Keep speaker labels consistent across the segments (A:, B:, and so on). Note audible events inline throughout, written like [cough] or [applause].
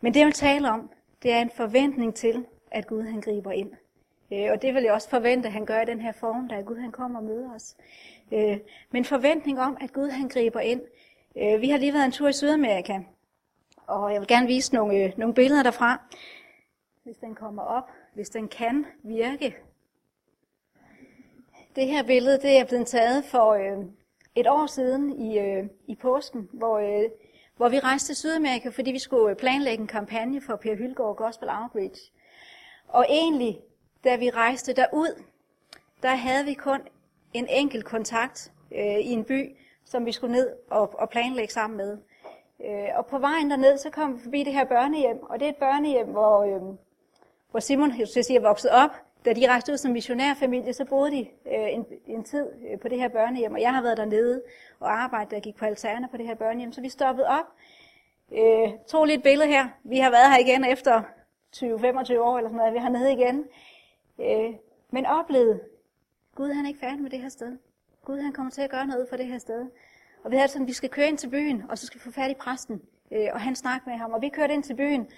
A: Men det, jeg vil tale om, det er en forventning til, at Gud han griber ind. Øh, og det vil jeg også forvente, at han gør i den her form, da Gud han kommer og møder os. Øh, men forventning om, at Gud han griber ind. Øh, vi har lige været en tur i Sydamerika, og jeg vil gerne vise nogle, øh, nogle billeder derfra. Hvis den kommer op, hvis den kan virke. Det her billede, det er blevet taget for øh, et år siden i, øh, i påsken, hvor, øh, hvor vi rejste til Sydamerika, fordi vi skulle planlægge en kampagne for Per Hylgaard Gospel Outreach. Og egentlig, da vi rejste derud, der havde vi kun en enkelt kontakt øh, i en by, som vi skulle ned og, og planlægge sammen med. Øh, og på vejen derned, så kom vi forbi det her børnehjem, og det er et børnehjem, hvor, øh, hvor Simon, jeg skal sige, er vokset op. Da de rejste ud som missionærfamilie, så boede de øh, en, en tid øh, på det her børnehjem, og jeg har været dernede og arbejdet, der gik på alterner på det her børnehjem, så vi stoppede op, øh, tog lige et billede her. Vi har været her igen efter 20-25 år eller sådan noget, vi har nede igen. Øh, men oplevede, Gud han er ikke færdig med det her sted. Gud han kommer til at gøre noget for det her sted. Og vi havde sådan, vi skal køre ind til byen, og så skal vi få fat i præsten. Øh, og han snakker med ham, og vi kørte ind til byen,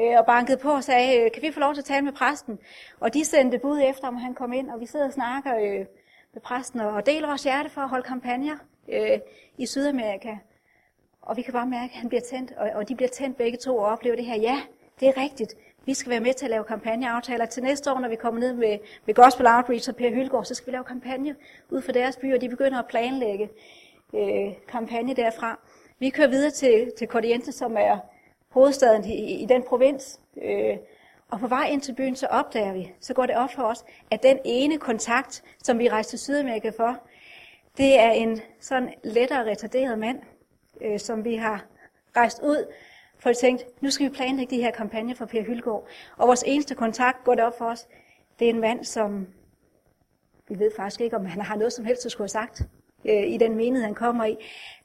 A: øh, og bankede på og sagde, øh, kan vi få lov til at tale med præsten? Og de sendte bud efter om han kom ind, og vi sidder og snakker øh, med præsten, og deler vores hjerte for at holde kampagner øh, i Sydamerika. Og vi kan bare mærke, at han bliver tændt, og, og de bliver tændt begge to og oplever det her. Ja, det er rigtigt. Vi skal være med til at lave kampagneaftaler. Til næste år, når vi kommer ned med, med Gospel Outreach og Per Hylgaard, så skal vi lave kampagne ud for deres by, og de begynder at planlægge øh, kampagne derfra. Vi kører videre til, til Cordientes, som er hovedstaden i, i den provins. Øh, og på vej ind til byen, så opdager vi, så går det op for os, at den ene kontakt, som vi rejste til Sydamerika for, det er en sådan lettere retarderet mand, øh, som vi har rejst ud for at tænke, nu skal vi planlægge de her kampagner for Per Hylgaard. Og vores eneste kontakt går det op for os, det er en mand, som vi ved faktisk ikke, om han har noget som helst at skulle have sagt øh, i den menighed, han kommer i.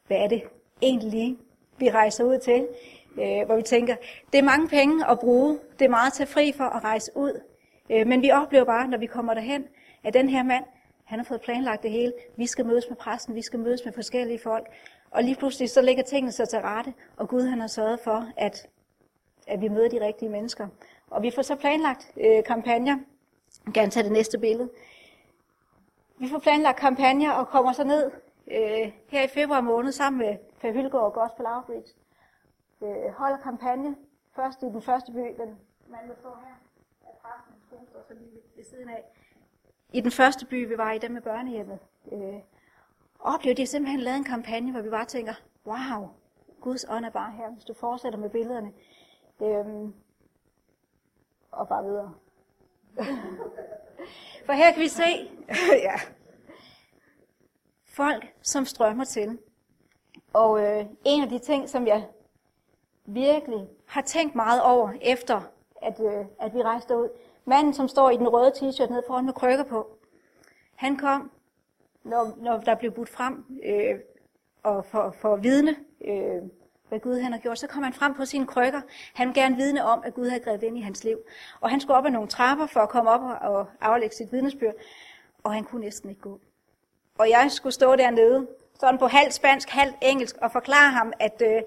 A: Hvad er det egentlig, vi rejser ud til? Øh, hvor vi tænker, det er mange penge at bruge, det er meget at tage fri for at rejse ud. Øh, men vi oplever bare, når vi kommer derhen, at den her mand, han har fået planlagt det hele. Vi skal mødes med præsten, vi skal mødes med forskellige folk. Og lige pludselig så ligger tingene sig til rette, og Gud han har sørget for, at, at vi møder de rigtige mennesker. Og vi får så planlagt øh, kampagner. Jeg kan tage det næste billede. Vi får planlagt kampagner og kommer så ned øh, her i februar måned sammen med Per Hylgaard og Gospel Outreach. Øh, holder kampagne først i den første by, den man vil få her, af præsten, og så lige ved siden af. I den første by, vi var i, den med børnehjemmet. Øh, oplevede de simpelthen lavet en kampagne, hvor vi bare tænker, wow, Guds ånd er bare her, hvis du fortsætter med billederne. Øhm, og bare videre. [laughs] For her kan vi se, [laughs] ja, folk, som strømmer til. Og øh, en af de ting, som jeg virkelig har tænkt meget over, efter at, øh, at vi rejste ud, manden, som står i den røde t-shirt nede foran med krykker på, han kom når, når der blev budt frem øh, og for, for at vidne, øh, hvad Gud han har gjort, så kom han frem på sine krykker. Han ville gerne vidne om, at Gud havde grebet ind i hans liv. Og han skulle op ad nogle trapper for at komme op og, og aflægge sit vidnesbyrd, og han kunne næsten ikke gå. Og jeg skulle stå dernede, sådan på halv spansk, halv engelsk, og forklare ham, at øh,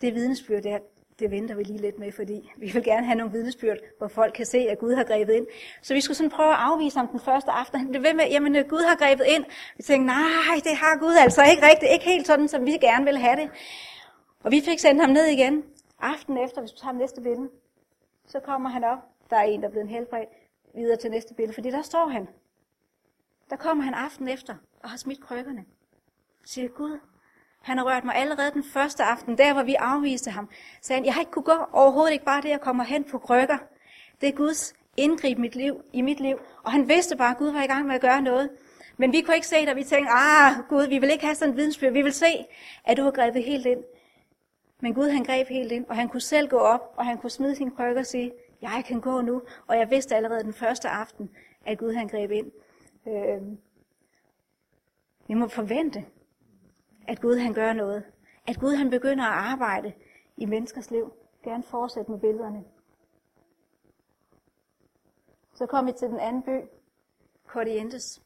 A: det vidnesbyrd der, det venter vi lige lidt med, fordi vi vil gerne have nogle vidnesbyrd, hvor folk kan se, at Gud har grebet ind. Så vi skulle sådan prøve at afvise ham den første aften. Han blev ved med, jamen øh, Gud har grebet ind. Vi tænkte, nej, det har Gud altså ikke rigtigt. Ikke helt sådan, som vi gerne ville have det. Og vi fik sendt ham ned igen. Aften efter, hvis vi tager næste billede, så kommer han op. Der er en, der er blevet en helbredt videre til næste billede, fordi der står han. Der kommer han aften efter og har smidt krykkerne. Siger Gud, han har rørt mig allerede den første aften, der hvor vi afviste ham. Sagde han, jeg har ikke kunne gå overhovedet ikke bare det, jeg kommer hen på krykker. Det er Guds indgreb mit liv, i mit liv. Og han vidste bare, at Gud var i gang med at gøre noget. Men vi kunne ikke se det, og vi tænkte, ah Gud, vi vil ikke have sådan en vidensbyrd. Vi vil se, at du har grebet helt ind. Men Gud han greb helt ind, og han kunne selv gå op, og han kunne smide sin krykker og sige, jeg kan gå nu. Og jeg vidste allerede den første aften, at Gud han greb ind. Øh, vi må forvente, at Gud han gør noget. At Gud han begynder at arbejde i menneskers liv. Gerne fortsætte med billederne. Så kom vi til den anden by, Cordientes.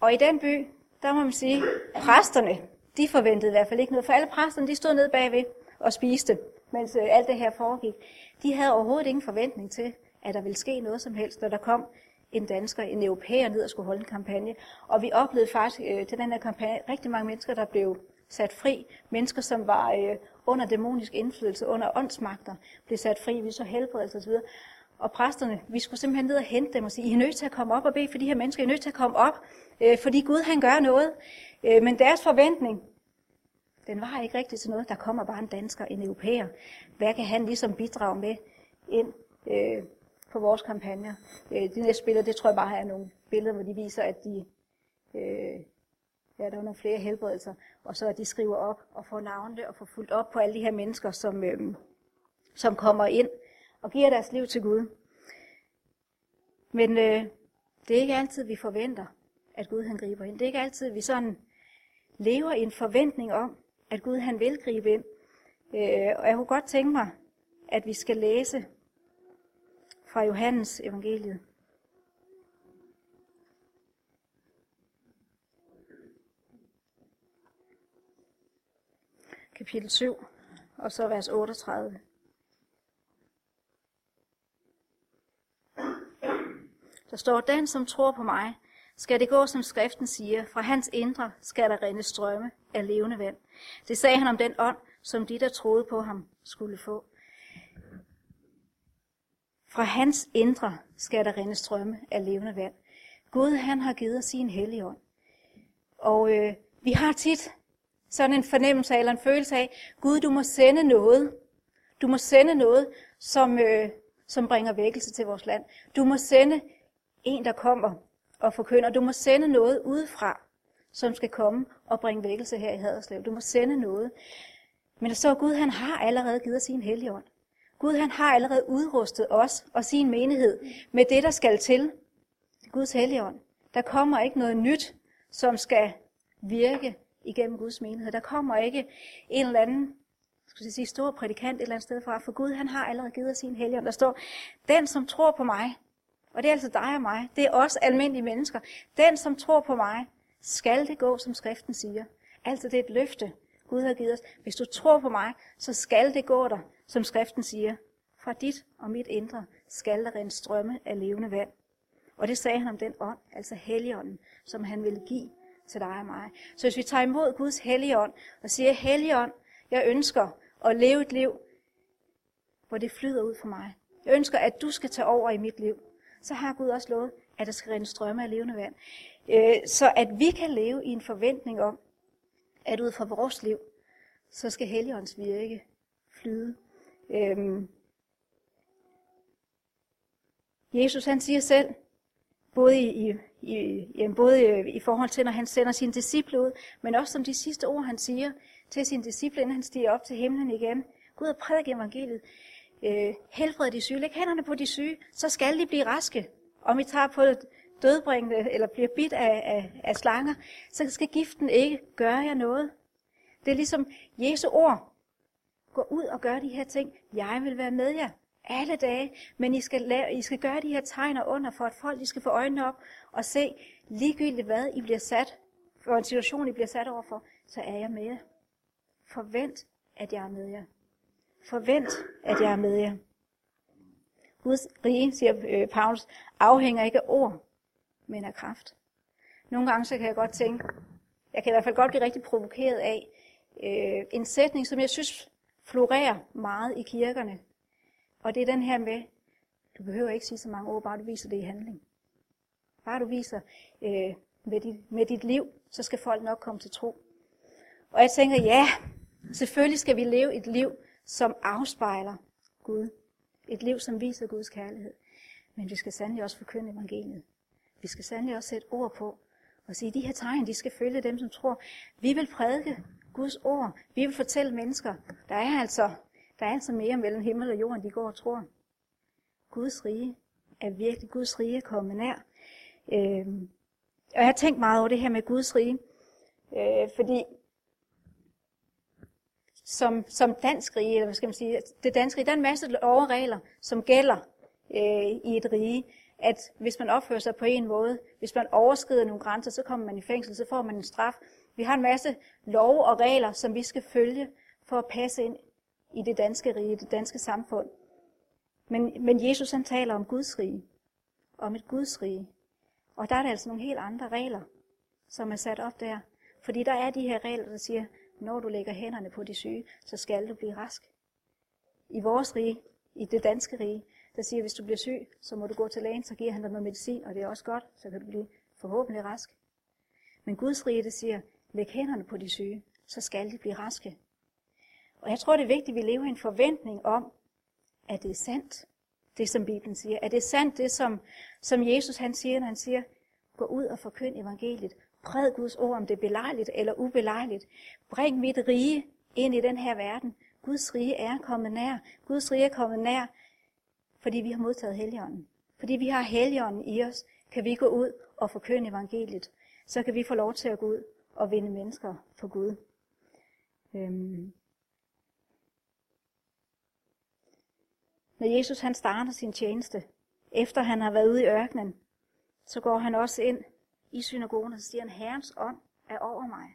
A: Og i den by, der må man sige, præsterne, de forventede i hvert fald ikke noget. For alle præsterne, de stod nede bagved og spiste mens øh, alt det her foregik, de havde overhovedet ingen forventning til, at der ville ske noget som helst, når der kom en dansker, en europæer ned og skulle holde en kampagne. Og vi oplevede faktisk øh, til den her kampagne rigtig mange mennesker, der blev sat fri. Mennesker, som var øh, under dæmonisk indflydelse, under åndsmagter, blev sat fri. Vi så helbredelse osv. Og præsterne, vi skulle simpelthen ned og hente dem og sige, I er nødt til at komme op og bede for de her mennesker, I er nødt til at komme op, øh, fordi Gud han gør noget. Øh, men deres forventning, den var ikke rigtig til noget. Der kommer bare en dansker, en europæer. Hvad kan han ligesom bidrage med ind øh, på vores kampagne. Øh, de næste billeder, det tror jeg bare er nogle billeder, hvor de viser, at de, øh, ja, der er nogle flere helbredelser, og så at de skriver op og får navnene og får fuldt op på alle de her mennesker, som, øh, som kommer ind og giver deres liv til Gud. Men øh, det er ikke altid, vi forventer, at Gud han griber ind. Det er ikke altid, vi sådan lever i en forventning om, at Gud han vil gribe ind. Øh, og jeg kunne godt tænke mig, at vi skal læse fra Johannes evangeliet. Kapitel 7, og så vers 38. Der står, den som tror på mig, skal det gå, som skriften siger, fra hans indre skal der rinde strømme af levende vand. Det sagde han om den ånd, som de, der troede på ham, skulle få. Fra hans indre skal der rinde strømme af levende vand. Gud, han har givet os sin hellige ånd. Og øh, vi har tit sådan en fornemmelse eller en følelse af, Gud, du må sende noget. Du må sende noget, som, øh, som bringer vækkelse til vores land. Du må sende en, der kommer og forkynder. Du må sende noget udefra, som skal komme og bringe vækkelse her i Haderslev. Du må sende noget. Men så Gud, han har allerede givet os sin helligånd. Gud, han har allerede udrustet os og sin menighed med det, der skal til. Guds helligånd. Der kommer ikke noget nyt, som skal virke igennem Guds menighed. Der kommer ikke en eller anden skal jeg sige, stor prædikant et eller andet sted fra, for Gud han har allerede givet os sin helligånd. Der står, den som tror på mig, og det er altså dig og mig. Det er os almindelige mennesker. Den, som tror på mig, skal det gå, som skriften siger. Altså det er et løfte, Gud har givet os. Hvis du tror på mig, så skal det gå der, som skriften siger. Fra dit og mit indre skal der en strømme af levende vand. Og det sagde han om den ånd, altså helligånden, som han ville give til dig og mig. Så hvis vi tager imod Guds helligånd og siger, helligånd, jeg ønsker at leve et liv, hvor det flyder ud for mig. Jeg ønsker, at du skal tage over i mit liv så har Gud også lovet, at der skal rinde strømme af levende vand. Øh, så at vi kan leve i en forventning om, at ud fra vores liv, så skal Helligåndens virke flyde. Øhm, Jesus han siger selv, både i, i, i, både øh, i forhold til, når han sender sine disciple ud, men også som de sidste ord, han siger til sine disciple, inden han stiger op til himlen igen. Gud har prædiket evangeliet øh, helbrede de syge, læg hænderne på de syge, så skal de blive raske. Om vi tager på dødbringende eller bliver bidt af, af, af slanger, så skal giften ikke gøre jer noget. Det er ligesom Jesu ord. Gå ud og gør de her ting. Jeg vil være med jer alle dage, men I skal, lave, I skal gøre de her tegner under, for at folk de skal få øjnene op og se, ligegyldigt hvad I bliver sat, for en situation I bliver sat overfor, så er jeg med jer. Forvent, at jeg er med jer. Forvent, at jeg er med jer. Guds rige, siger øh, Paulus, afhænger ikke af ord, men af kraft. Nogle gange så kan jeg godt tænke, jeg kan i hvert fald godt blive rigtig provokeret af øh, en sætning, som jeg synes florerer meget i kirkerne. Og det er den her med, du behøver ikke sige så mange ord, bare du viser det i handling. Bare du viser øh, med, dit, med dit liv, så skal folk nok komme til tro. Og jeg tænker, ja, selvfølgelig skal vi leve et liv, som afspejler Gud. Et liv, som viser Guds kærlighed. Men vi skal sandelig også forkynde evangeliet. Vi skal sandelig også sætte ord på og sige, at de her tegn, de skal følge dem, som tror. Vi vil prædike Guds ord. Vi vil fortælle mennesker, der er altså, der er altså mere mellem himmel og jorden, de går og tror. Guds rige er virkelig Guds rige kommet nær. Øh, og jeg har tænkt meget over det her med Guds rige, øh, fordi som, som dansk rige, eller hvad skal man sige, det danske rige, der er en masse overregler, som gælder øh, i et rige, at hvis man opfører sig på en måde, hvis man overskrider nogle grænser, så kommer man i fængsel, så får man en straf. Vi har en masse love og regler, som vi skal følge for at passe ind i det danske rige, det danske samfund. Men, men Jesus han taler om Guds rige, om et Guds rige. Og der er der altså nogle helt andre regler, som er sat op der. Fordi der er de her regler, der siger, når du lægger hænderne på de syge, så skal du blive rask. I vores rige, i det danske rige, der siger, hvis du bliver syg, så må du gå til lægen, så giver han dig noget medicin, og det er også godt, så kan du blive forhåbentlig rask. Men Guds rige, det siger, læg hænderne på de syge, så skal de blive raske. Og jeg tror, det er vigtigt, at vi lever i en forventning om, at det er sandt, det som Bibelen siger. At det er sandt, det som, som Jesus han siger, når han siger, gå ud og forkynd evangeliet. Præd Guds ord, om det er belejligt eller ubelejligt. Bring mit rige ind i den her verden. Guds rige er kommet nær. Guds rige er kommet nær, fordi vi har modtaget Helligånden. Fordi vi har Helligånden i os, kan vi gå ud og forkynde evangeliet. Så kan vi få lov til at gå ud og vinde mennesker for Gud. Øhm. Når Jesus han starter sin tjeneste, efter han har været ude i ørkenen, så går han også ind i synagogen, og så siger han, Herrens ånd er over mig.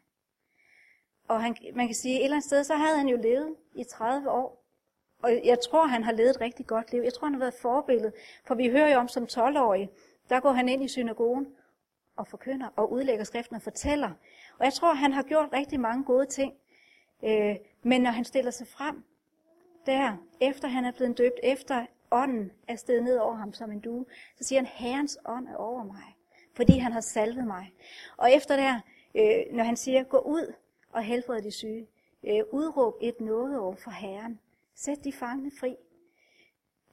A: Og han, man kan sige, at et eller andet sted, så havde han jo levet i 30 år. Og jeg tror, han har levet et rigtig godt liv. Jeg tror, han har været forbillede. For vi hører jo om som 12-årig, der går han ind i synagogen og forkynder og udlægger skriften og fortæller. Og jeg tror, han har gjort rigtig mange gode ting. Øh, men når han stiller sig frem der, efter han er blevet døbt, efter ånden er steget ned over ham som en due, så siger han, Herrens ånd er over mig, fordi han har salvet mig. Og efter der, øh, når han siger, gå ud og helbred de syge, øh, udråb et nådeår for Herren, sæt de fangne fri.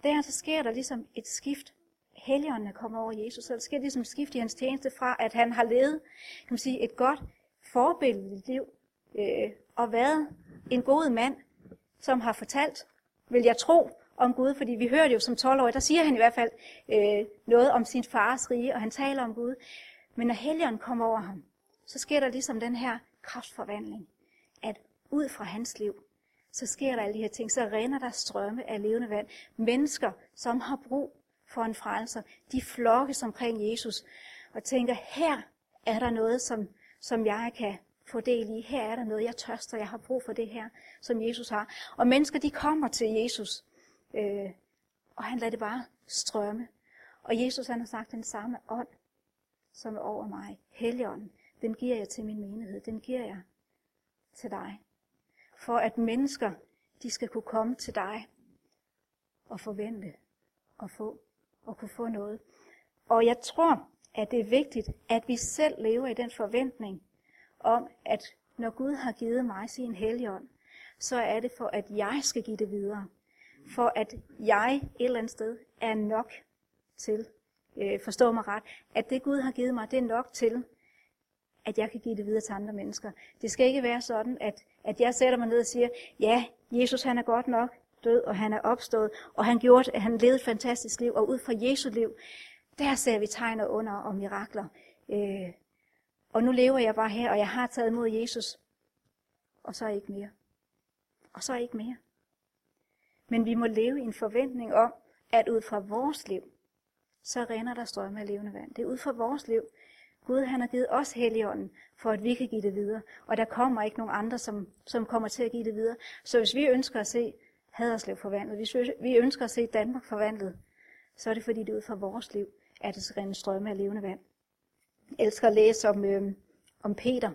A: Der så sker der ligesom et skift. Helligånden kommer over Jesus, så der sker ligesom et skift i hans tjeneste fra, at han har levet kan man sige, et godt forbilledeligt liv, øh, og været en god mand, som har fortalt, vil jeg tro, om Gud, fordi vi hører det jo som 12-årig, der siger han i hvert fald øh, noget om sin fars rige, og han taler om Gud. Men når helgen kommer over ham, så sker der ligesom den her kraftforvandling, at ud fra hans liv, så sker der alle de her ting, så render der strømme af levende vand. Mennesker, som har brug for en frelser, de flokkes omkring Jesus, og tænker, her er der noget, som, som jeg kan få del i. Her er der noget, jeg tørster, jeg har brug for det her, som Jesus har. Og mennesker, de kommer til Jesus, øh, og han lader det bare strømme. Og Jesus, han har sagt, den samme ånd, som er over mig, Helligånden, den giver jeg til min menighed, den giver jeg til dig. For at mennesker, de skal kunne komme til dig og forvente og få og kunne få noget. Og jeg tror, at det er vigtigt, at vi selv lever i den forventning, om, at når Gud har givet mig sin helligånd, så er det for, at jeg skal give det videre. For at jeg et eller andet sted er nok til, øh, forstå mig ret, at det Gud har givet mig, det er nok til, at jeg kan give det videre til andre mennesker. Det skal ikke være sådan, at, at jeg sætter mig ned og siger, ja, Jesus han er godt nok død, og han er opstået, og han gjorde, at han levede et fantastisk liv, og ud fra Jesu liv, der ser vi tegner under og mirakler. Øh, og nu lever jeg bare her, og jeg har taget imod Jesus. Og så er ikke mere. Og så er ikke mere. Men vi må leve i en forventning om, at ud fra vores liv, så render der strømme af levende vand. Det er ud fra vores liv. Gud han har givet os helligånden, for at vi kan give det videre. Og der kommer ikke nogen andre, som, som kommer til at give det videre. Så hvis vi ønsker at se Haderslev forvandlet, hvis vi ønsker at se Danmark forvandlet, så er det fordi det ud fra vores liv, at det skal rende strømme af levende vand elsker at læse om, øh, om Peter.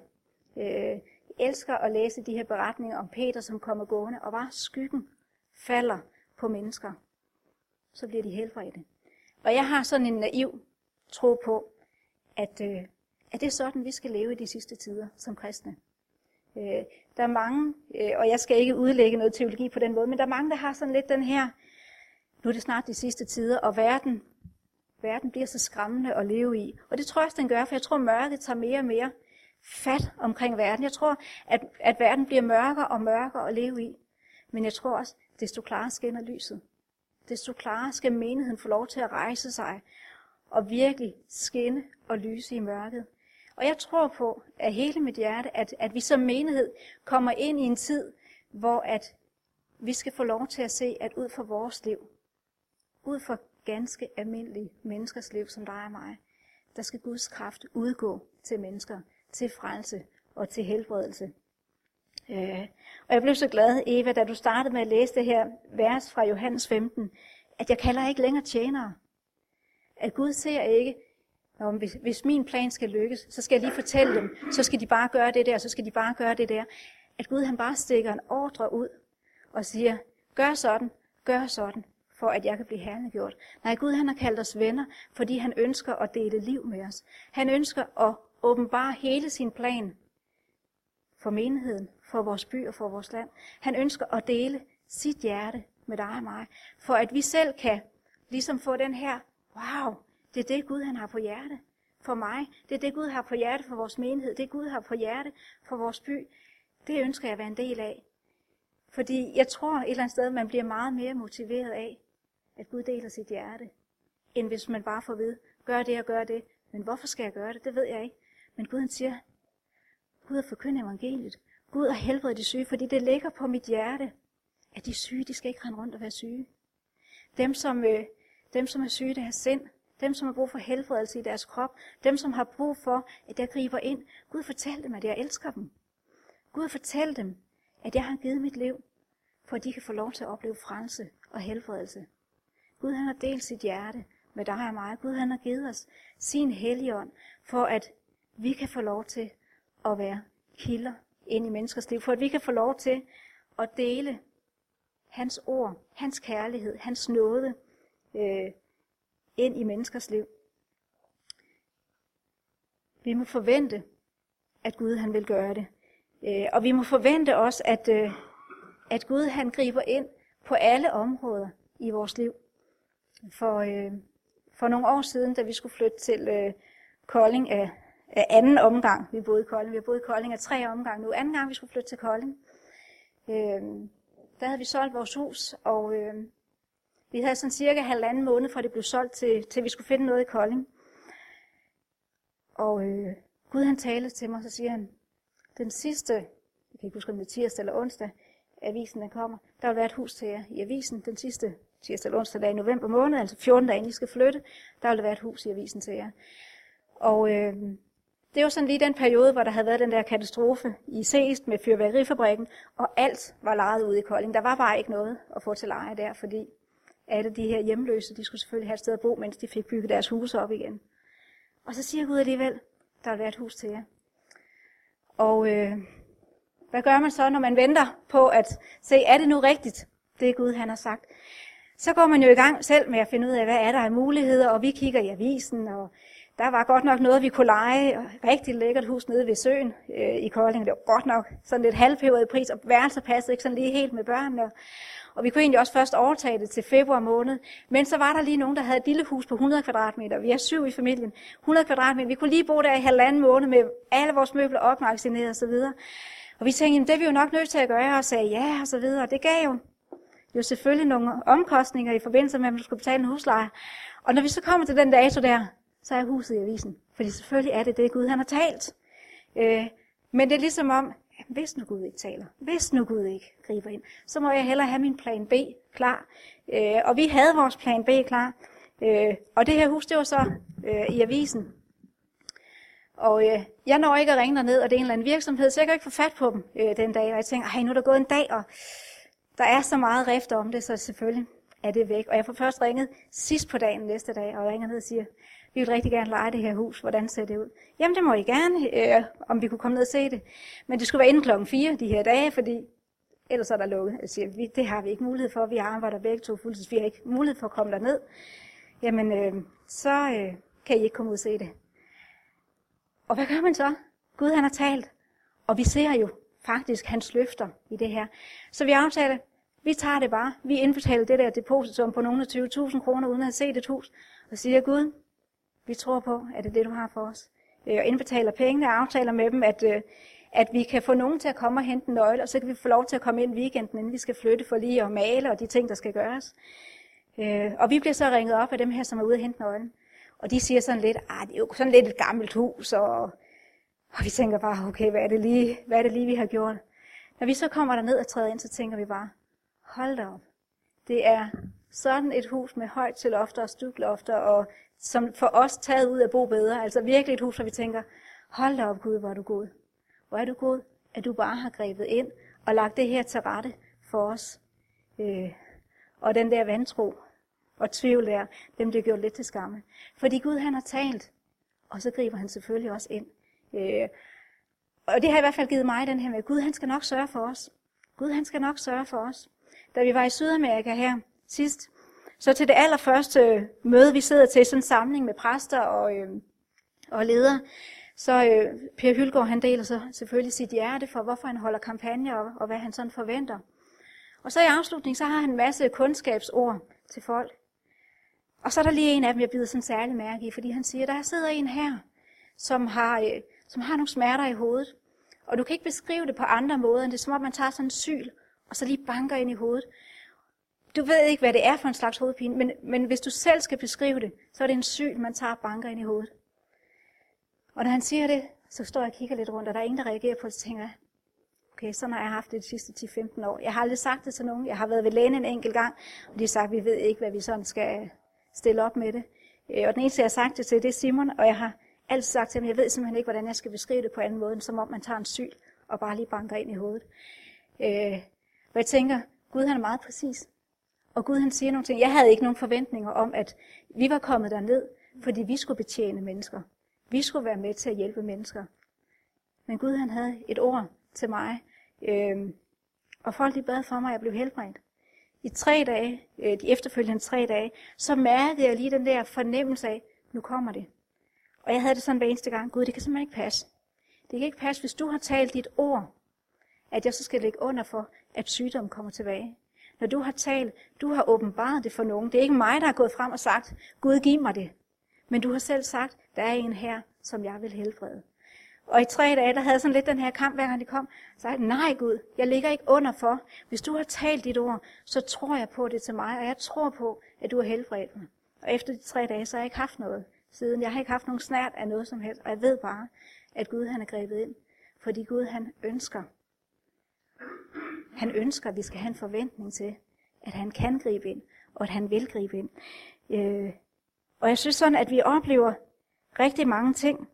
A: Øh, elsker at læse de her beretninger om Peter, som kommer gående, og bare skyggen falder på mennesker. Så bliver de helbredte. Og jeg har sådan en naiv tro på, at, øh, at det er sådan, vi skal leve i de sidste tider som kristne. Øh, der er mange, øh, og jeg skal ikke udlægge noget teologi på den måde, men der er mange, der har sådan lidt den her, nu er det snart de sidste tider, og verden verden bliver så skræmmende at leve i. Og det tror jeg også, den gør, for jeg tror, mørket tager mere og mere fat omkring verden. Jeg tror, at, at verden bliver mørkere og mørkere at leve i. Men jeg tror også, desto klarere skinner lyset. Desto klarere skal menigheden få lov til at rejse sig og virkelig skinne og lyse i mørket. Og jeg tror på af hele mit hjerte, at, at vi som menighed kommer ind i en tid, hvor at vi skal få lov til at se, at ud fra vores liv, ud fra ganske almindelige menneskers liv, som dig og mig, der skal Guds kraft udgå til mennesker, til frelse og til helbredelse. Øh, og jeg blev så glad, Eva, da du startede med at læse det her vers fra Johannes 15, at jeg kalder ikke længere tjenere. At Gud ser ikke, om hvis, hvis min plan skal lykkes, så skal jeg lige fortælle dem, så skal de bare gøre det der, så skal de bare gøre det der. At Gud han bare stikker en ordre ud og siger, gør sådan, gør sådan, for at jeg kan blive herliggjort. Nej, Gud han har kaldt os venner, fordi han ønsker at dele liv med os. Han ønsker at åbenbare hele sin plan for menigheden, for vores by og for vores land. Han ønsker at dele sit hjerte med dig og mig, for at vi selv kan ligesom få den her, wow, det er det Gud han har på hjerte for mig. Det er det Gud har på hjerte for vores menighed. Det Gud har på hjerte for vores by. Det ønsker jeg at være en del af. Fordi jeg tror et eller andet sted, man bliver meget mere motiveret af, at Gud deler sit hjerte, end hvis man bare får ved, gør det og gør det. Men hvorfor skal jeg gøre det? Det ved jeg ikke. Men Gud han siger, Gud har forkyndt evangeliet. Gud har helbredt de syge, fordi det ligger på mit hjerte, at de syge, de skal ikke rende rundt og være syge. Dem, som, øh, dem, som er syge, i har sind. Dem, som har brug for helbredelse i deres krop. Dem, som har brug for, at jeg griber ind. Gud fortæl dem, at jeg elsker dem. Gud fortæl dem, at jeg har givet mit liv, for at de kan få lov til at opleve frelse og helbredelse. Gud han har delt sit hjerte med dig og mig. Gud han har givet os sin helligånd, for at vi kan få lov til at være kilder ind i menneskers liv, for at vi kan få lov til at dele hans ord, hans kærlighed, hans nåde øh, ind i menneskers liv. Vi må forvente, at Gud han vil gøre det. Øh, og vi må forvente også, at, øh, at Gud han griber ind på alle områder i vores liv. For, øh, for nogle år siden, da vi skulle flytte til øh, Kolding af, af anden omgang, vi boede i Kolding. Vi har boet i Kolding af tre omgang nu. Anden gang, vi skulle flytte til Kolding. Øh, der havde vi solgt vores hus, og øh, vi havde sådan cirka halvanden måned, fra det blev solgt, til, til vi skulle finde noget i Kolding. Og øh, Gud han talte til mig, så siger han, den sidste, jeg kan ikke huske om det er tirsdag eller onsdag, avisen den kommer, der vil være et hus til jer i avisen den sidste tirsdag eller onsdag dag i november måned, altså 14 dage inden I skal flytte, der vil der være et hus i avisen til jer. Og øh, det var sådan lige den periode, hvor der havde været den der katastrofe i Seest med fyrværkerifabrikken, og alt var lejet ude i Kolding. Der var bare ikke noget at få til leje der, fordi alle de her hjemløse, de skulle selvfølgelig have et sted at bo, mens de fik bygget deres huse op igen. Og så siger Gud alligevel, der vil være et hus til jer. Og øh, hvad gør man så, når man venter på at se, er det nu rigtigt, det Gud han har sagt? Så går man jo i gang selv med at finde ud af, hvad er der af muligheder, og vi kigger i avisen, og der var godt nok noget, vi kunne lege. Rigtig lækkert hus nede ved søen øh, i Kolding. Det var godt nok sådan lidt halvpeberet pris, og værelser passede ikke sådan lige helt med børnene. Og vi kunne egentlig også først overtage det til februar måned. Men så var der lige nogen, der havde et lille hus på 100 kvadratmeter. Vi er syv i familien. 100 kvadratmeter. Vi kunne lige bo der i halvanden måned med alle vores møbler opmagasineret og så videre. Og vi tænkte, det er vi jo nok nødt til at gøre, og sagde ja og så videre. Og det gav jo, jo selvfølgelig nogle omkostninger i forbindelse med, at man skulle betale en husleje. Og når vi så kommer til den dato der, så er huset i avisen. Fordi selvfølgelig er det det, Gud han har talt. Øh, men det er ligesom om, hvis nu Gud ikke taler, hvis nu Gud ikke griber ind, så må jeg hellere have min plan B klar. Øh, og vi havde vores plan B klar. Øh, og det her hus, det var så øh, i avisen. Og øh, jeg når ikke at ringe ned, og det er en eller anden virksomhed, så jeg kan ikke få fat på dem øh, den dag. Og jeg tænker, ej, nu er der gået en dag, og der er så meget rift om det, så selvfølgelig er det væk. Og jeg får først ringet sidst på dagen næste dag, og ringer ned og siger, vi vil rigtig gerne lege det her hus, hvordan ser det ud? Jamen det må I gerne, øh, om vi kunne komme ned og se det. Men det skulle være inden klokken 4 de her dage, fordi ellers er der lukket. Jeg siger, vi, det har vi ikke mulighed for, vi arbejder begge to fuldtids, vi har ikke mulighed for at komme ned. Jamen øh, så øh, kan I ikke komme ud og se det. Og hvad gør man så? Gud han har talt, og vi ser jo faktisk hans løfter i det her. Så vi aftaler, vi tager det bare. Vi indbetaler det der depositum på nogle af 20.000 kroner, uden at have set et hus. Og siger, Gud, vi tror på, at det er det, du har for os. Øh, og indbetaler pengene og aftaler med dem, at, øh, at vi kan få nogen til at komme og hente en nøgle, og så kan vi få lov til at komme ind weekenden, inden vi skal flytte for lige at male og de ting, der skal gøres. Øh, og vi bliver så ringet op af dem her, som er ude og hente nøglen. Og de siger sådan lidt, ah, det er jo sådan lidt et gammelt hus, og, og vi tænker bare, okay, hvad er, det lige, hvad er det lige, vi har gjort? Når vi så kommer der ned og træder ind, så tænker vi bare, hold da op. Det er sådan et hus med højt til lofter og stuklofter og som for os taget ud af bo bedre. Altså virkelig et hus, hvor vi tænker, hold da op Gud, hvor er du god. Hvor er du god. at du bare har grebet ind og lagt det her til rette for os. Øh, og den der vantro og tvivl der, dem bliver gjort lidt til skamme. Fordi Gud han har talt, og så griber han selvfølgelig også ind. Øh, og det har i hvert fald givet mig den her med, Gud han skal nok sørge for os. Gud han skal nok sørge for os. Da vi var i Sydamerika her sidst, så til det allerførste møde, vi sidder til, sådan en samling med præster og, øh, og ledere, så øh, Per Hylgaard, han deler så selvfølgelig sit hjerte for, hvorfor han holder kampagne og, og hvad han sådan forventer. Og så i afslutning, så har han en masse kundskabsord til folk. Og så er der lige en af dem, jeg bider sådan særlig mærke i, fordi han siger, der sidder en her, som har, øh, som har nogle smerter i hovedet. Og du kan ikke beskrive det på andre måder, end det er som om man tager sådan en syl, og så lige banker ind i hovedet. Du ved ikke, hvad det er for en slags hovedpine, men, men hvis du selv skal beskrive det, så er det en syg, man tager banker ind i hovedet. Og når han siger det, så står jeg og kigger lidt rundt, og der er ingen, der reagerer på det, så tænker jeg, okay, sådan har jeg haft det de sidste 10-15 år. Jeg har aldrig sagt det til nogen. Jeg har været ved lægen en enkelt gang, og de har sagt, vi ved ikke, hvad vi sådan skal stille op med det. Øh, og den eneste, jeg har sagt det til, det er Simon, og jeg har altid sagt til ham, jeg ved simpelthen ikke, hvordan jeg skal beskrive det på anden måde, end som om man tager en syg og bare lige banker ind i hovedet. Øh, og jeg tænker, Gud han er meget præcis. Og Gud han siger nogle ting. Jeg havde ikke nogen forventninger om, at vi var kommet derned, fordi vi skulle betjene mennesker. Vi skulle være med til at hjælpe mennesker. Men Gud han havde et ord til mig, øh, og folk de bad for mig, at jeg blev helbredt. I tre dage, øh, de efterfølgende tre dage, så mærkede jeg lige den der fornemmelse af, nu kommer det. Og jeg havde det sådan hver eneste gang, Gud, det kan simpelthen ikke passe. Det kan ikke passe, hvis du har talt dit ord, at jeg så skal lægge under for, at sygdommen kommer tilbage. Når du har talt, du har åbenbaret det for nogen. Det er ikke mig, der har gået frem og sagt, Gud giv mig det. Men du har selv sagt, der er en her, som jeg vil helbrede. Og i tre dage, der havde sådan lidt den her kamp, hver gang de kom. Så sagde nej Gud, jeg ligger ikke under for. Hvis du har talt dit ord, så tror jeg på det til mig, og jeg tror på, at du har helbredt mig. Og efter de tre dage, så har jeg ikke haft noget siden. Jeg har ikke haft nogen snært af noget som helst, og jeg ved bare, at Gud han er grebet ind. Fordi Gud han ønsker. Han ønsker, at vi skal have en forventning til, at han kan gribe ind, og at han vil gribe ind. Øh, og jeg synes sådan, at vi oplever rigtig mange ting,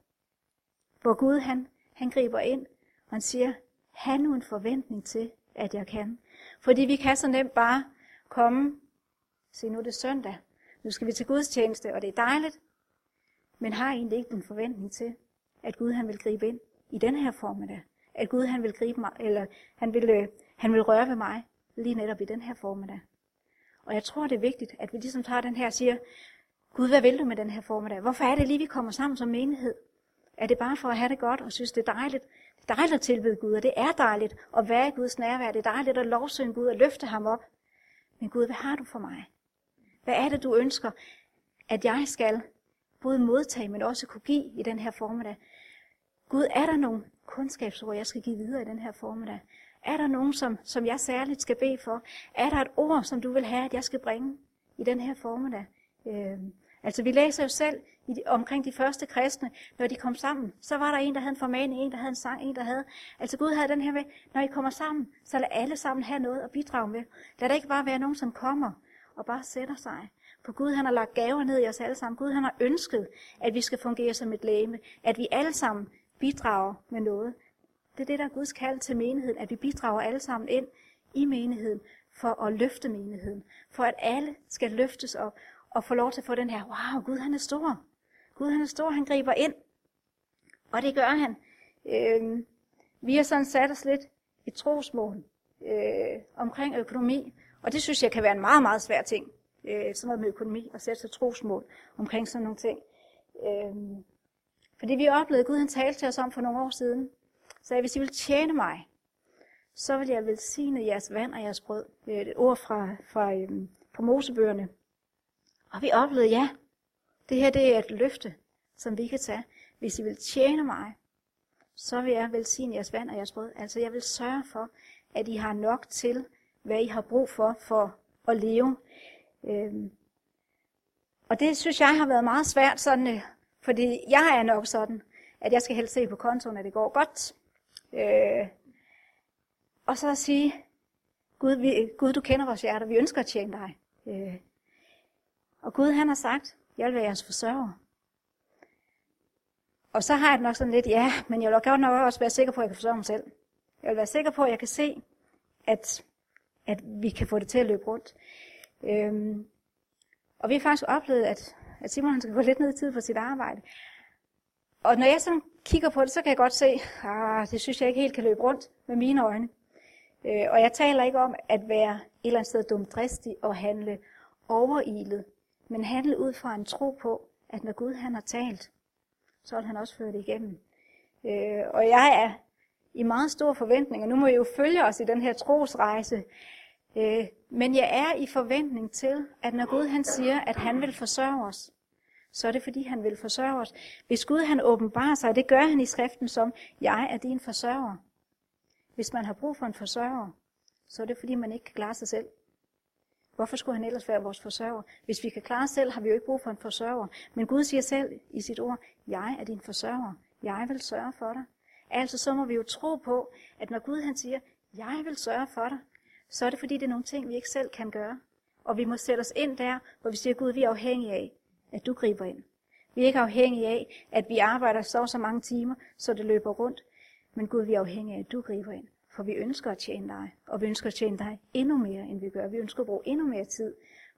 A: hvor Gud han, han griber ind, og han siger, have nu en forventning til, at jeg kan. Fordi vi kan så nemt bare komme, se nu er det søndag, nu skal vi til gudstjeneste, og det er dejligt, men har egentlig ikke en forventning til, at Gud han vil gribe ind i den her formiddag. At Gud han vil gribe mig, eller han vil, øh, han vil røre ved mig lige netop i den her formiddag. Og jeg tror, det er vigtigt, at vi ligesom tager den her og siger, Gud, hvad vil du med den her formiddag? Hvorfor er det lige, vi kommer sammen som menighed? Er det bare for at have det godt og synes, det er dejligt? Det er dejligt at tilbede Gud, og det er dejligt at være i Guds nærvær. Det er dejligt at lovsynge Gud og løfte ham op. Men Gud, hvad har du for mig? Hvad er det, du ønsker, at jeg skal både modtage, men også kunne give i den her formiddag? Gud, er der nogle kundskabsord, jeg skal give videre i den her formiddag? Er der nogen, som, som jeg særligt skal bede for? Er der et ord, som du vil have, at jeg skal bringe i den her formiddag? Øh, altså vi læser jo selv i de, omkring de første kristne, når de kom sammen, så var der en, der havde en formaning, en, der havde en sang, en, der havde... Altså Gud havde den her med, når I kommer sammen, så lad alle sammen have noget at bidrage med. Lad der ikke bare være nogen, som kommer og bare sætter sig. For Gud han har lagt gaver ned i os alle sammen. Gud han har ønsket, at vi skal fungere som et læme. At vi alle sammen bidrager med noget. Det er det, der er Guds kald til menigheden, at vi bidrager alle sammen ind i menigheden for at løfte menigheden. For at alle skal løftes op og få lov til at få den her, wow, Gud han er stor. Gud han er stor, han griber ind. Og det gør han. Øh, vi har sådan sat os lidt i trosmål øh, omkring økonomi. Og det synes jeg kan være en meget, meget svær ting. Øh, sådan noget med økonomi og sætte sig trosmål omkring sådan nogle ting. Øh, fordi vi oplevede, at Gud han talte til os om for nogle år siden. Så hvis I vil tjene mig, så vil jeg velsigne jeres vand og jeres brød. Det er et ord fra, fra, øhm, fra Mosebøgerne. Og vi oplevede, ja, det her det er et løfte, som vi kan tage. Hvis I vil tjene mig, så vil jeg velsigne jeres vand og jeres brød. Altså jeg vil sørge for, at I har nok til, hvad I har brug for, for at leve. Øhm. Og det synes jeg har været meget svært, sådan, øh, fordi jeg er nok sådan, at jeg skal helst se på kontoen, at det går godt. Øh. Og så at sige, Gud, vi, Gud, du kender vores hjerter, vi ønsker at tjene dig. Øh. Og Gud han har sagt, jeg vil være jeres forsørger. Og så har jeg det nok sådan lidt, ja, men jeg vil godt nok også være sikker på, at jeg kan forsørge mig selv. Jeg vil være sikker på, at jeg kan se, at, at vi kan få det til at løbe rundt. Øhm, og vi har faktisk oplevet, at, at Simon han skal gå lidt ned i tid på sit arbejde. Og når jeg sådan kigger på det, så kan jeg godt se, at ah, det synes jeg ikke helt kan løbe rundt med mine øjne. Øh, og jeg taler ikke om at være et eller andet sted dumdristig og handle overilet, men handle ud fra en tro på, at når Gud han har talt, så vil han også føre det igennem. Øh, og jeg er i meget store forventninger. Nu må I jo følge os i den her trosrejse. Øh, men jeg er i forventning til, at når Gud han siger, at han vil forsørge os, så er det fordi han vil forsørge os. Hvis Gud han åbenbarer sig, det gør han i skriften som, jeg er din forsørger. Hvis man har brug for en forsørger, så er det fordi man ikke kan klare sig selv. Hvorfor skulle han ellers være vores forsørger? Hvis vi kan klare os selv, har vi jo ikke brug for en forsørger. Men Gud siger selv i sit ord, jeg er din forsørger. Jeg vil sørge for dig. Altså så må vi jo tro på, at når Gud han siger, jeg vil sørge for dig, så er det fordi, det er nogle ting, vi ikke selv kan gøre. Og vi må sætte os ind der, hvor vi siger, Gud, vi er afhængige af, at du griber ind. Vi er ikke afhængige af, at vi arbejder så så mange timer, så det løber rundt. Men Gud, vi er afhængige af, at du griber ind. For vi ønsker at tjene dig, og vi ønsker at tjene dig endnu mere, end vi gør. Vi ønsker at bruge endnu mere tid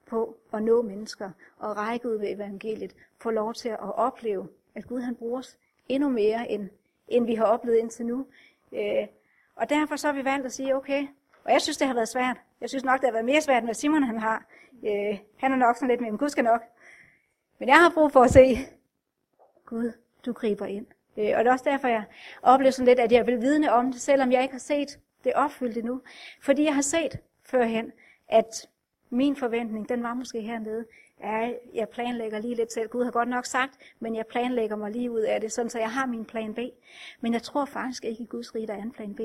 A: på at nå mennesker og række ud ved evangeliet. Få lov til at opleve, at Gud han bruger os endnu mere, end, end vi har oplevet indtil nu. Øh, og derfor så har vi valgt at sige, okay, og jeg synes, det har været svært. Jeg synes nok, det har været mere svært, end hvad Simon han har. Øh, han er nok sådan lidt med, men Gud skal nok. Men jeg har brug for at se, Gud, du griber ind. Øh, og det er også derfor, jeg oplever sådan lidt, at jeg vil vidne om det, selvom jeg ikke har set det opfyldt endnu. Fordi jeg har set førhen, at min forventning, den var måske hernede. Ja, jeg planlægger lige lidt selv. Gud har godt nok sagt, men jeg planlægger mig lige ud af det, sådan så jeg har min plan B. Men jeg tror faktisk ikke i Guds rige, der er en plan B.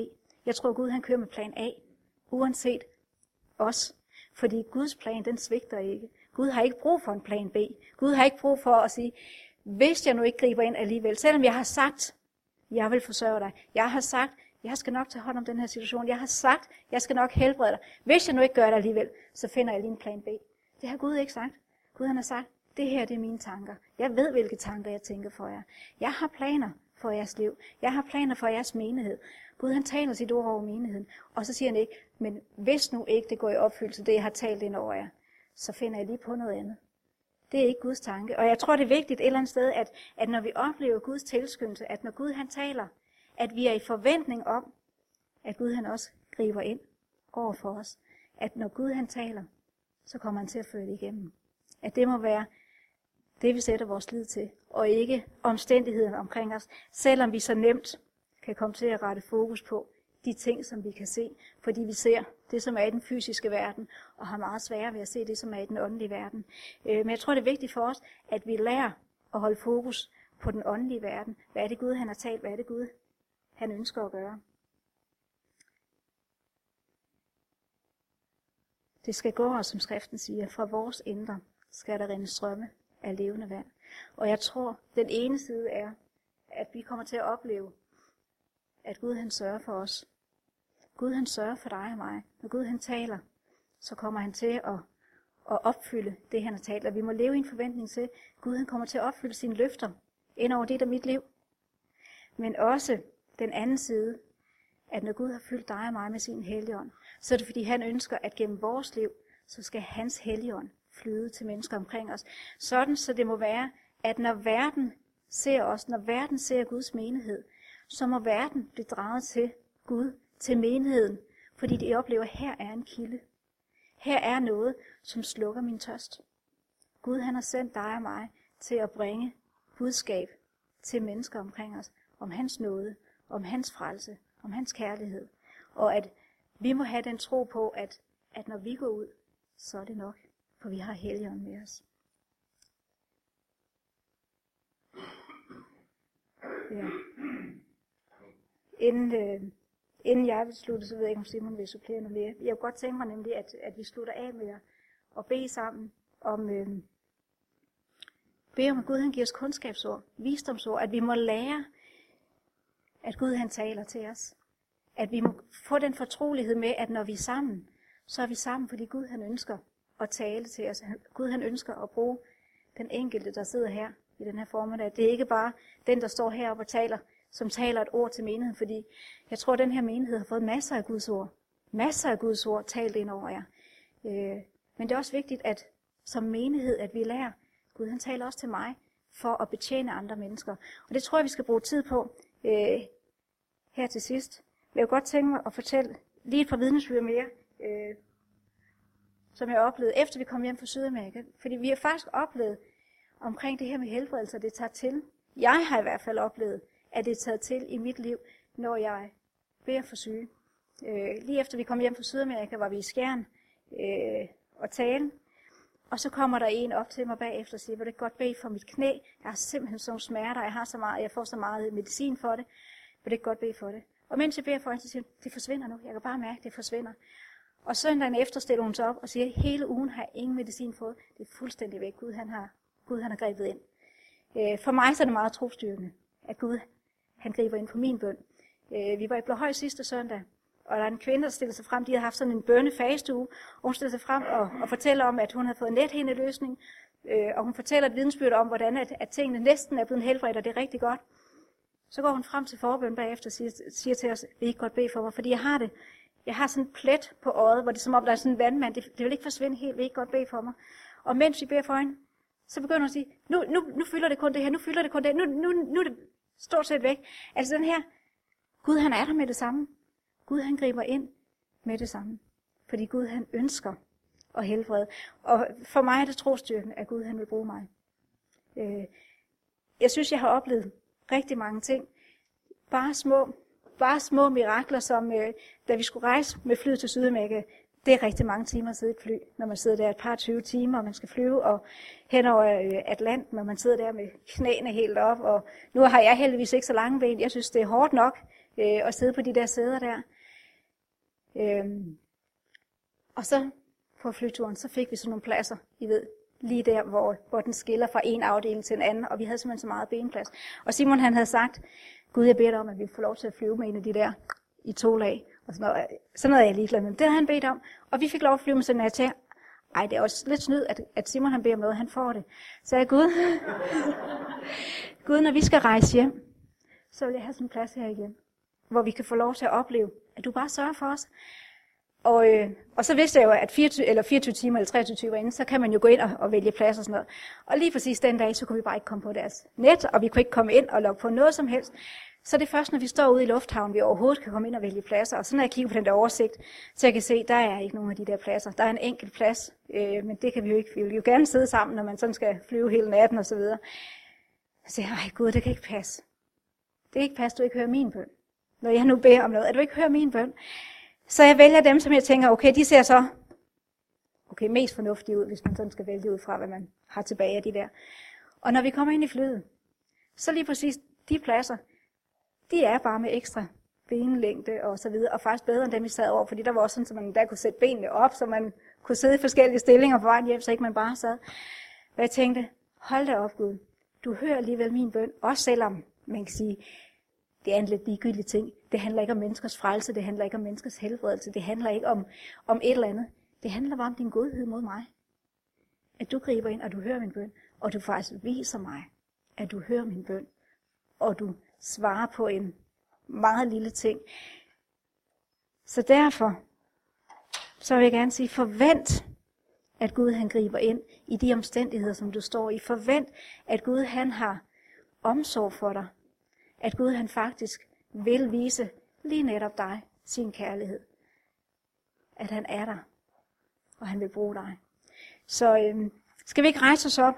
A: Jeg tror, Gud han kører med plan A, uanset os. Fordi Guds plan, den svigter ikke. Gud har ikke brug for en plan B. Gud har ikke brug for at sige, hvis jeg nu ikke griber ind alligevel, selvom jeg har sagt, jeg vil forsørge dig. Jeg har sagt, jeg skal nok tage hånd om den her situation. Jeg har sagt, jeg skal nok helbrede dig. Hvis jeg nu ikke gør det alligevel, så finder jeg lige en plan B. Det har Gud ikke sagt. Gud han har sagt, det her det er mine tanker. Jeg ved, hvilke tanker jeg tænker for jer. Jeg har planer for jeres liv. Jeg har planer for jeres menighed. Gud han taler sit ord over menigheden. Og så siger han ikke, men hvis nu ikke det går i opfyldelse, det jeg har talt ind over jer, så finder jeg lige på noget andet. Det er ikke Guds tanke. Og jeg tror, det er vigtigt et eller andet sted, at, at når vi oplever Guds tilskyndelse, at når Gud han taler, at vi er i forventning om, at Gud han også griber ind over for os. At når Gud han taler, så kommer han til at føre det igennem. At det må være det, vi sætter vores lid til, og ikke omstændighederne omkring os, selvom vi så nemt kan komme til at rette fokus på de ting, som vi kan se, fordi vi ser det, som er i den fysiske verden, og har meget sværere ved at se det, som er i den åndelige verden. Øh, men jeg tror, det er vigtigt for os, at vi lærer at holde fokus på den åndelige verden. Hvad er det Gud, han har talt? Hvad er det Gud, han ønsker at gøre? Det skal gå os, som skriften siger, fra vores indre skal der rinde strømme af levende vand. Og jeg tror, den ene side er, at vi kommer til at opleve, at Gud han sørger for os. Gud han sørger for dig og mig. Når Gud han taler, så kommer han til at, at opfylde det, han har talt. Og vi må leve i en forventning til, at Gud han kommer til at opfylde sine løfter ind over det, der mit liv. Men også den anden side, at når Gud har fyldt dig og mig med sin helligånd, så er det fordi, han ønsker, at gennem vores liv, så skal hans helligånd flyde til mennesker omkring os. Sådan, så det må være, at når verden ser os, når verden ser Guds menighed, så må verden blive draget til Gud, til menigheden, fordi de oplever, at her er en kilde. Her er noget, som slukker min tørst. Gud han har sendt dig og mig til at bringe budskab til mennesker omkring os, om hans nåde, om hans frelse, om hans kærlighed. Og at vi må have den tro på, at, at når vi går ud, så er det nok, for vi har helgen med os. Ja. Inden, øh, inden jeg vil slutte, så ved jeg ikke, om Simon vil supplere noget mere. Jeg kunne godt tænke mig nemlig, at, at vi slutter af med at, at bede sammen om, øh, bede om, at Gud han giver os kundskabsord, visdomsord, at vi må lære, at Gud han taler til os. At vi må få den fortrolighed med, at når vi er sammen, så er vi sammen, fordi Gud han ønsker at tale til os. Gud han ønsker at bruge den enkelte, der sidder her i den her formiddag. Det er ikke bare den, der står heroppe og taler som taler et ord til menigheden, fordi jeg tror, at den her menighed har fået masser af Guds ord. Masser af Guds ord talt ind over jer. Øh, men det er også vigtigt, at som menighed, at vi lærer, Gud han taler også til mig, for at betjene andre mennesker. Og det tror jeg, vi skal bruge tid på øh, her til sidst. Men jeg kunne godt tænke mig at fortælle lige et par vidnesbyrd mere, øh, som jeg oplevede, efter vi kom hjem fra Sydamerika. Fordi vi har faktisk oplevet omkring det her med helbredelse, det tager til. Jeg har i hvert fald oplevet, er det taget til i mit liv, når jeg beder for syge. Øh, lige efter vi kom hjem fra Sydamerika, var vi i Skjern øh, og tale. Og så kommer der en op til mig bagefter og siger, vil du godt bede for mit knæ? Jeg har simpelthen sådan smerter, jeg, har så meget, jeg får så meget medicin for det. Vil du godt bede for det? Og mens jeg beder for hende, så siger hun, det forsvinder nu. Jeg kan bare mærke, det forsvinder. Og søndagen efter stiller hun sig op og siger, hele ugen har jeg ingen medicin fået. Det er fuldstændig væk. Gud han har, Gud, han har grebet ind. Øh, for mig så er det meget trostyrkende, at Gud han griber ind på min bøn. Øh, vi var i Blåhøj sidste søndag, og der er en kvinde, der stillede sig frem. De havde haft sådan en bønnefagestue, og hun stillede sig frem og, og fortæller om, at hun havde fået en løsning. Øh, og hun fortæller et vidensbyrd om, hvordan at, at tingene næsten er blevet helbredt, og det er rigtig godt. Så går hun frem til forbøn bagefter og siger, siger til os, vil I ikke godt bede for mig? Fordi jeg har det. Jeg har sådan en plet på øjet, hvor det er som om, der er sådan en vandmand. Det, det vil ikke forsvinde helt. Vil I ikke godt bede for mig? Og mens vi beder for hende, så begynder hun at sige, nu, nu, nu fylder det kun det her, nu fylder det kun det nu, nu, nu det stort set væk. Altså den her, Gud han er der med det samme. Gud han griber ind med det samme. Fordi Gud han ønsker at helbrede. Og for mig er det trostyrken, at Gud han vil bruge mig. Øh, jeg synes, jeg har oplevet rigtig mange ting. Bare små, bare små mirakler, som øh, da vi skulle rejse med flyet til Sydamerika, det er rigtig mange timer at sidde i et fly, når man sidder der et par 20 timer, og man skal flyve og hen over øh, Atlanten, og man sidder der med knæene helt op. Og nu har jeg heldigvis ikke så lange ben. Jeg synes, det er hårdt nok øh, at sidde på de der sæder der. Øhm, og så på flyturen, så fik vi sådan nogle pladser, I ved, lige der, hvor, hvor den skiller fra en afdeling til en anden, og vi havde simpelthen så meget benplads. Og Simon han havde sagt, Gud, jeg beder dig om, at vi får lov til at flyve med en af de der i to lag. Og sådan noget, øh, sådan noget er jeg ligeglad med. Det havde han bedt om, og vi fik lov at flyve med sådan en til. Ej, det er også lidt snyd, at, at Simon han beder om noget, han får det. Så jeg, Gud, Gud, [laughs] når vi skal rejse hjem, så vil jeg have sådan en plads her igen, hvor vi kan få lov til at opleve, at du bare sørger for os. Og, øh, og så vidste jeg jo, at 24, eller 24 timer eller 23 timer inden, så kan man jo gå ind og, og vælge plads og sådan noget. Og lige præcis den dag, så kunne vi bare ikke komme på deres net, og vi kunne ikke komme ind og logge på noget som helst. Så det først, når vi står ude i lufthavnen, vi overhovedet kan komme ind og vælge pladser. Og så når jeg kigger på den der oversigt, så jeg kan se, der er ikke nogen af de der pladser. Der er en enkelt plads, øh, men det kan vi jo ikke. Vi vil jo gerne sidde sammen, når man sådan skal flyve hele natten og så videre. Så siger jeg, gud, det kan ikke passe. Det kan ikke passe, du ikke hører min bøn. Når jeg nu beder om noget, at du ikke hører min bøn. Så jeg vælger dem, som jeg tænker, okay, de ser så okay, mest fornuftige ud, hvis man sådan skal vælge ud fra, hvad man har tilbage af de der. Og når vi kommer ind i flyet, så lige præcis de pladser, de er bare med ekstra benlængde og så videre, og faktisk bedre end dem, vi sad over, fordi der var også sådan, at man der kunne sætte benene op, så man kunne sidde i forskellige stillinger på vejen hjem, så ikke man bare sad. Og jeg tænkte, hold da op Gud, du hører alligevel min bøn, også selvom man kan sige, det er en lidt ligegyldig ting. Det handler ikke om menneskers frelse, det handler ikke om menneskers helbredelse, det handler ikke om, om et eller andet. Det handler bare om din godhed mod mig. At du griber ind, og du hører min bøn, og du faktisk viser mig, at du hører min bøn, og du svare på en meget lille ting. Så derfor, så vil jeg gerne sige, forvent, at Gud han griber ind i de omstændigheder, som du står i. Forvent, at Gud han har omsorg for dig. At Gud han faktisk vil vise lige netop dig sin kærlighed. At han er der, og han vil bruge dig. Så øhm, skal vi ikke rejse os op?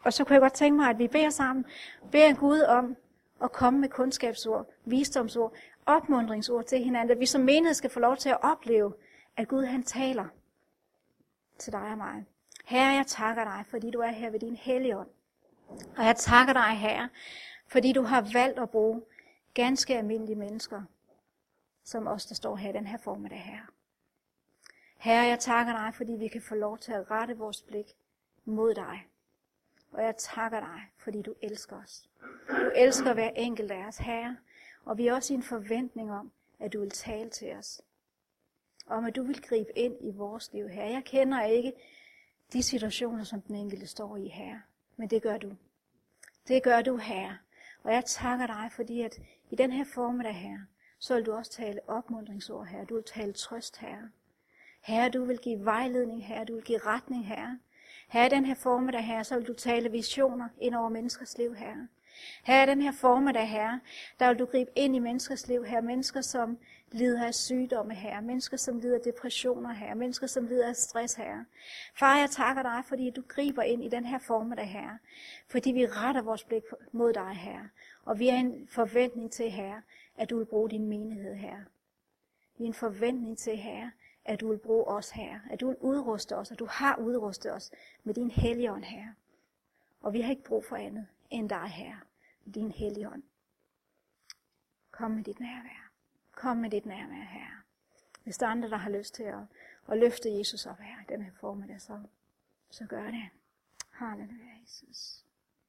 A: Og så kunne jeg godt tænke mig, at vi beder sammen. Beder Gud om at komme med kundskabsord, visdomsord, opmundringsord til hinanden. At vi som menighed skal få lov til at opleve, at Gud han taler til dig og mig. Herre, jeg takker dig, fordi du er her ved din hellige ånd. Og jeg takker dig, Herre, fordi du har valgt at bruge ganske almindelige mennesker, som os, der står her i den her formiddag, Herre. Herre, jeg takker dig, fordi vi kan få lov til at rette vores blik mod dig. Og jeg takker dig, fordi du elsker os. Du elsker hver enkelt af os, Herre. Og vi er også i en forventning om, at du vil tale til os. Om at du vil gribe ind i vores liv, Herre. Jeg kender ikke de situationer, som den enkelte står i, Herre. Men det gør du. Det gør du, Herre. Og jeg takker dig, fordi at i den her formiddag Herre, så vil du også tale opmuntringsord, Herre. Du vil tale trøst Herre. Herre, du vil give vejledning Herre. Du vil give retning Herre. Her den her formiddag Herre, så vil du tale visioner ind over menneskers liv Herre. Her er den her formiddag Herre, der vil du gribe ind i menneskers liv Herre. Mennesker, som lider af sygdomme Herre. Mennesker, som lider af depressioner Herre. Mennesker, som lider af stress Herre. Far, jeg takker dig, fordi du griber ind i den her formiddag Herre. Fordi vi retter vores blik mod dig Herre. Og vi har en forventning til, Herre, at du vil bruge din menighed Herre. Vi har en forventning til, Herre, at du vil bruge os her. At du vil udruste os, og du har udrustet os med din helligånd her. Og vi har ikke brug for andet end dig her, din helligånd. Kom med dit nærvær. Kom med dit nærvær her. Hvis der er andre, der har lyst til at, at løfte Jesus op her i den her formiddag, så, så gør det. Halleluja, Jesus.